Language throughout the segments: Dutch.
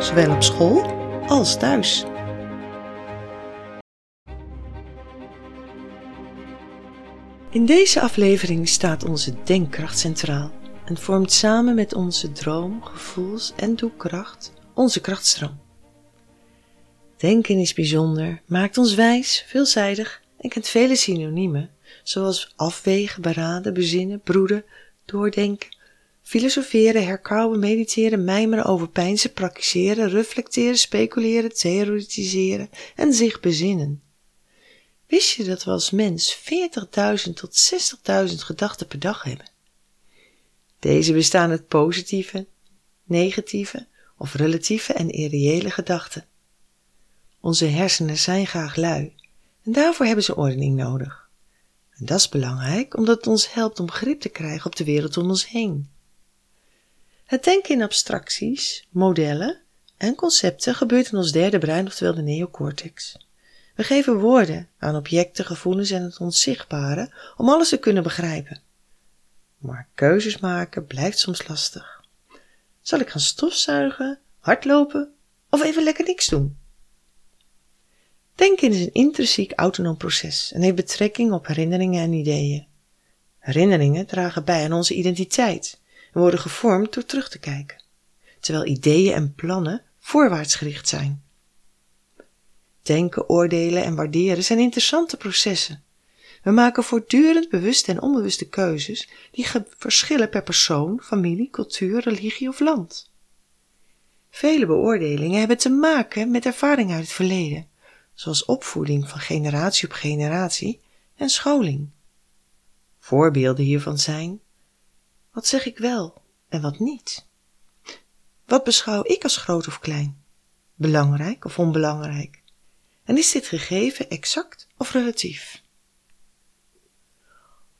zowel op school als thuis. In deze aflevering staat onze denkkracht centraal en vormt samen met onze droom, gevoels en doelkracht onze krachtstroom. Denken is bijzonder, maakt ons wijs, veelzijdig en kent vele synoniemen, zoals afwegen, beraden, bezinnen, broeden, doordenken, filosoferen, herkauwen, mediteren, mijmeren, overpeinzen, praktiseren, reflecteren, speculeren, theoretiseren en zich bezinnen. Wist je dat we als mens 40.000 tot 60.000 gedachten per dag hebben? Deze bestaan uit positieve, negatieve of relatieve en irreële gedachten. Onze hersenen zijn graag lui en daarvoor hebben ze ordening nodig. En dat is belangrijk omdat het ons helpt om grip te krijgen op de wereld om ons heen. Het denken in abstracties, modellen en concepten gebeurt in ons derde brein, oftewel de neocortex. We geven woorden aan objecten, gevoelens en het onzichtbare om alles te kunnen begrijpen. Maar keuzes maken blijft soms lastig. Zal ik gaan stofzuigen, hardlopen of even lekker niks doen? Denken is een intrinsiek autonoom proces en heeft betrekking op herinneringen en ideeën. Herinneringen dragen bij aan onze identiteit en worden gevormd door terug te kijken, terwijl ideeën en plannen voorwaarts gericht zijn. Denken, oordelen en waarderen zijn interessante processen. We maken voortdurend bewuste en onbewuste keuzes die verschillen per persoon, familie, cultuur, religie of land. Vele beoordelingen hebben te maken met ervaringen uit het verleden zoals opvoeding van generatie op generatie en scholing. Voorbeelden hiervan zijn: wat zeg ik wel en wat niet? Wat beschouw ik als groot of klein? Belangrijk of onbelangrijk? En is dit gegeven exact of relatief?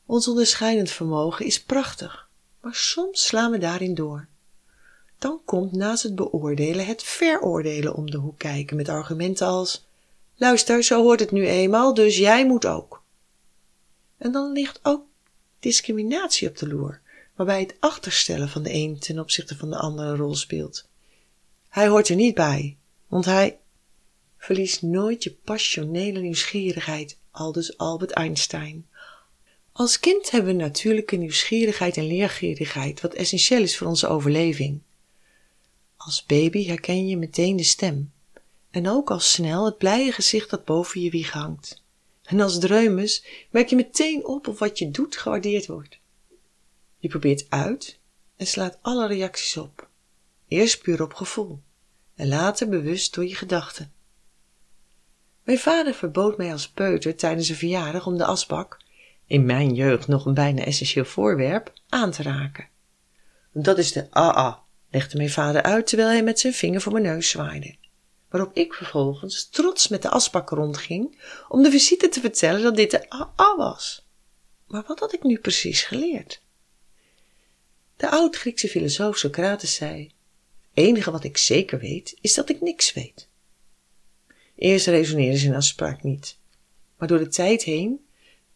Ons onderscheidend vermogen is prachtig, maar soms slaan we daarin door. Dan komt naast het beoordelen het veroordelen om de hoek kijken met argumenten als Luister, zo hoort het nu eenmaal, dus jij moet ook. En dan ligt ook discriminatie op de loer, waarbij het achterstellen van de een ten opzichte van de ander een rol speelt. Hij hoort er niet bij, want hij verliest nooit je passionele nieuwsgierigheid, aldus Albert Einstein. Als kind hebben we natuurlijke nieuwsgierigheid en leergierigheid, wat essentieel is voor onze overleving. Als baby herken je meteen de stem, en ook al snel het blije gezicht dat boven je wieg hangt. En als dreumes merk je meteen op of wat je doet gewaardeerd wordt. Je probeert uit en slaat alle reacties op. Eerst puur op gevoel en later bewust door je gedachten. Mijn vader verbood mij als peuter tijdens een verjaardag om de asbak, in mijn jeugd nog een bijna essentieel voorwerp, aan te raken. Dat is de AA, legde mijn vader uit terwijl hij met zijn vinger voor mijn neus zwaaide waarop ik vervolgens trots met de asbak rondging om de visite te vertellen dat dit de AA was. Maar wat had ik nu precies geleerd? De oud-Griekse filosoof Socrates zei: enige wat ik zeker weet, is dat ik niks weet. Eerst resoneerde zijn afspraak niet, maar door de tijd heen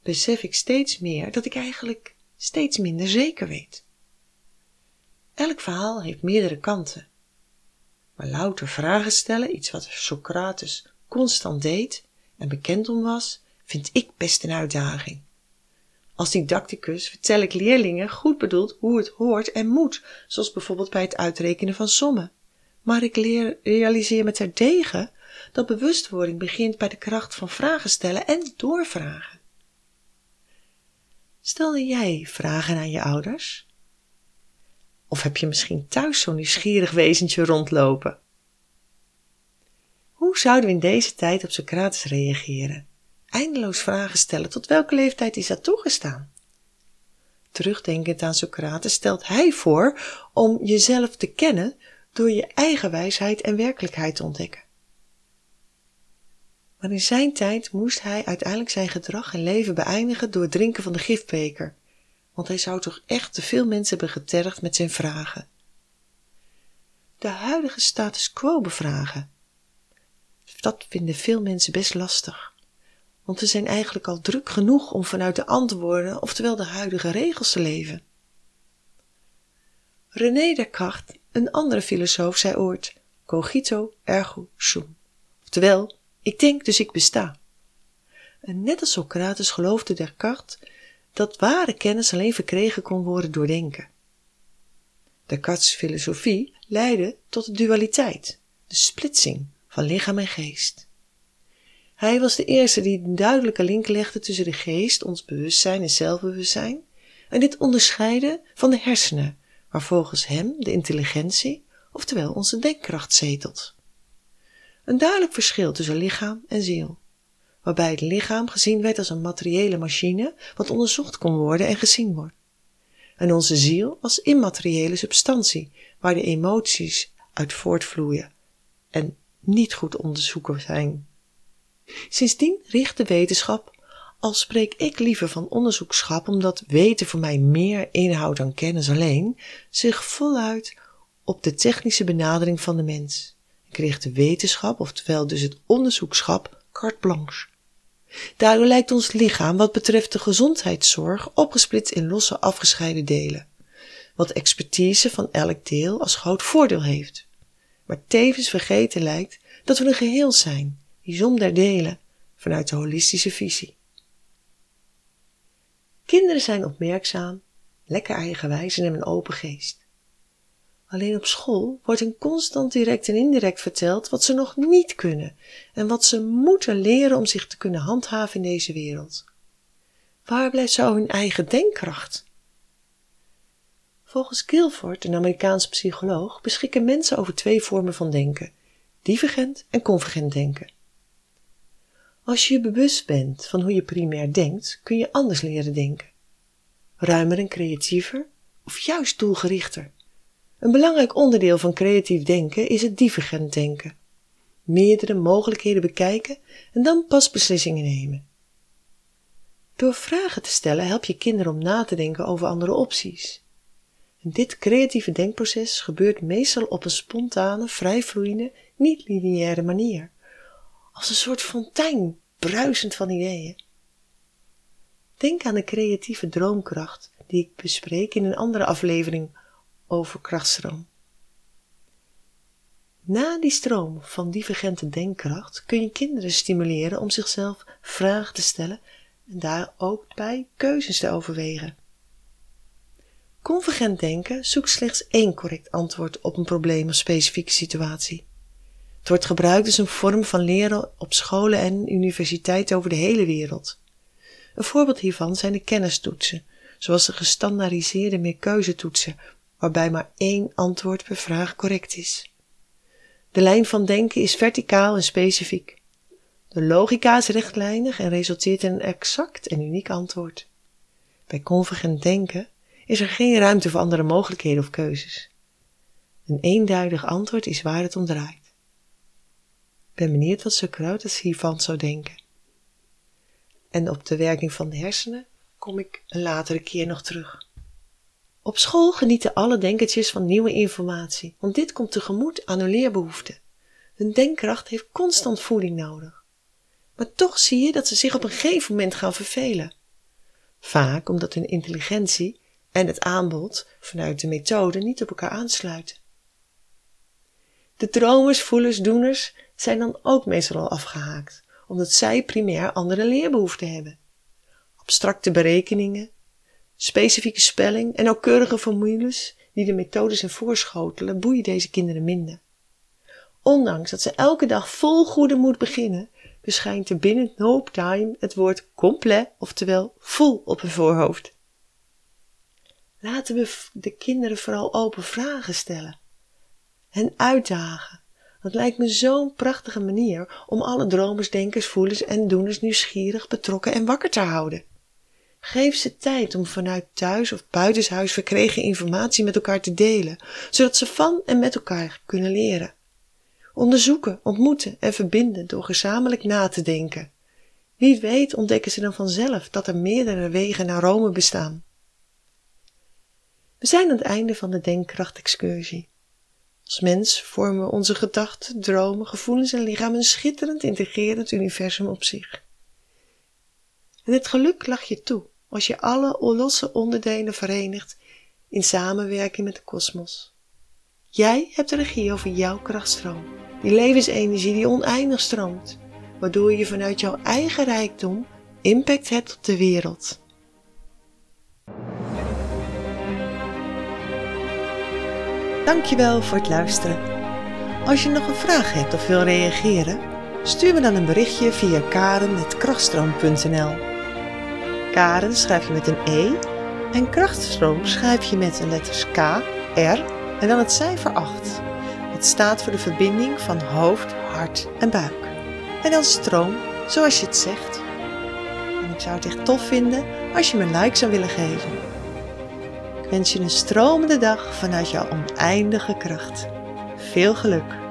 besef ik steeds meer dat ik eigenlijk steeds minder zeker weet. Elk verhaal heeft meerdere kanten maar louter vragen stellen, iets wat Socrates constant deed en bekend om was, vind ik best een uitdaging. Als didacticus vertel ik leerlingen goed bedoeld hoe het hoort en moet, zoals bijvoorbeeld bij het uitrekenen van sommen. Maar ik leer, realiseer me terdege dat bewustwording begint bij de kracht van vragen stellen en doorvragen. Stelde jij vragen aan je ouders? Of heb je misschien thuis zo'n nieuwsgierig wezentje rondlopen? Hoe zouden we in deze tijd op Socrates reageren? Eindeloos vragen stellen, tot welke leeftijd is dat toegestaan? Terugdenkend aan Socrates stelt hij voor om jezelf te kennen door je eigen wijsheid en werkelijkheid te ontdekken. Maar in zijn tijd moest hij uiteindelijk zijn gedrag en leven beëindigen door het drinken van de gifbeker, want hij zou toch echt te veel mensen hebben getergd met zijn vragen. De huidige status quo bevragen. Dat vinden veel mensen best lastig, want we zijn eigenlijk al druk genoeg om vanuit de antwoorden, oftewel de huidige regels te leven. René Descartes, een andere filosoof, zei ooit: cogito ergo sum. Oftewel, ik denk dus ik besta. En net als Socrates geloofde Descartes dat ware kennis alleen verkregen kon worden door denken. Descartes' filosofie leidde tot de dualiteit, de splitsing van lichaam en geest. Hij was de eerste die een duidelijke link legde tussen de geest, ons bewustzijn en zelfbewustzijn, en dit onderscheiden van de hersenen, waar volgens hem de intelligentie, oftewel onze denkkracht, zetelt. Een duidelijk verschil tussen lichaam en ziel, waarbij het lichaam gezien werd als een materiële machine wat onderzocht kon worden en gezien wordt. En onze ziel als immateriële substantie, waar de emoties uit voortvloeien en niet goed onderzoeken zijn. Sindsdien richt de wetenschap, al spreek ik liever van onderzoekschap omdat weten voor mij meer inhoudt dan kennis alleen, zich voluit op de technische benadering van de mens. Ik richt de wetenschap, oftewel dus het onderzoekschap, carte blanche. Daardoor lijkt ons lichaam wat betreft de gezondheidszorg opgesplitst in losse afgescheiden delen, wat expertise van elk deel als groot voordeel heeft. Maar tevens vergeten lijkt dat we een geheel zijn, die som der delen, vanuit de holistische visie. Kinderen zijn opmerkzaam, lekker eigenwijs en hebben een open geest. Alleen op school wordt hen constant direct en indirect verteld wat ze nog niet kunnen en wat ze moeten leren om zich te kunnen handhaven in deze wereld. Waar blijft zo hun eigen denkkracht? Volgens Guilford, een Amerikaanse psycholoog, beschikken mensen over twee vormen van denken: divergent en convergent denken. Als je je bewust bent van hoe je primair denkt, kun je anders leren denken. Ruimer en creatiever of juist doelgerichter. Een belangrijk onderdeel van creatief denken is het divergent denken. Meerdere mogelijkheden bekijken en dan pas beslissingen nemen. Door vragen te stellen help je kinderen om na te denken over andere opties. En dit creatieve denkproces gebeurt meestal op een spontane, vrijvloeiende, niet-lineaire manier. Als een soort fontein, bruisend van ideeën. Denk aan de creatieve droomkracht die ik bespreek in een andere aflevering over krachtstroom. Na die stroom van divergente denkkracht kun je kinderen stimuleren om zichzelf vragen te stellen en daar ook bij keuzes te overwegen. Convergent denken zoekt slechts één correct antwoord op een probleem of specifieke situatie. Het wordt gebruikt als een vorm van leren op scholen en universiteiten over de hele wereld. Een voorbeeld hiervan zijn de kennistoetsen, zoals de gestandaardiseerde meerkeuzetoetsen waarbij maar één antwoord per vraag correct is. De lijn van denken is verticaal en specifiek. De logica is rechtlijnig en resulteert in een exact en uniek antwoord. Bij convergent denken is er geen ruimte voor andere mogelijkheden of keuzes. Een eenduidig antwoord is waar het om draait. Ben benieuwd wat Socrates hiervan zou denken. En op de werking van de hersenen kom ik een latere keer nog terug. Op school genieten alle denkertjes van nieuwe informatie, want dit komt tegemoet aan hun leerbehoeften. Hun denkkracht heeft constant voeding nodig. Maar toch zie je dat ze zich op een gegeven moment gaan vervelen. Vaak omdat hun intelligentie en het aanbod vanuit de methode niet op elkaar aansluiten. De dromers, voelers, doeners zijn dan ook meestal al afgehaakt, omdat zij primair andere leerbehoeften hebben. Abstracte berekeningen, Specifieke spelling en nauwkeurige formules die de methodes en voorschotelen boeien deze kinderen minder. Ondanks dat ze elke dag vol goede moed beginnen, verschijnt er binnen no time het woord complet, oftewel vol op hun voorhoofd. Laten we de kinderen vooral open vragen stellen en uitdagen. Dat lijkt me zo'n prachtige manier om alle dromers, denkers, voelers en doeners nieuwsgierig, betrokken en wakker te houden. Geef ze tijd om vanuit thuis of buitenshuis verkregen informatie met elkaar te delen, zodat ze van en met elkaar kunnen leren. Onderzoeken, ontmoeten en verbinden door gezamenlijk na te denken. Wie weet ontdekken ze dan vanzelf dat er meerdere wegen naar Rome bestaan. We zijn aan het einde van de denkkrachtexcursie. Als mens vormen onze gedachten, dromen, gevoelens en lichaam een schitterend integrerend universum op zich. En het geluk lag je toe als je alle losse onderdelen verenigt in samenwerking met de kosmos. Jij hebt de regie over jouw krachtstroom, die levensenergie die oneindig stroomt, waardoor je vanuit jouw eigen rijkdom impact hebt op de wereld. Dankjewel voor het luisteren. Als je nog een vraag hebt of wil reageren, stuur me dan een berichtje via karen.krachtstroom.nl Karen schrijf je met een E en krachtstroom schrijf je met de letters K, R en dan het cijfer 8. Het staat voor de verbinding van hoofd, hart en buik. En dan stroom, zoals je het zegt. En ik zou het echt tof vinden als je me een like zou willen geven. Wens je een stromende dag vanuit jouw oneindige kracht. Veel geluk!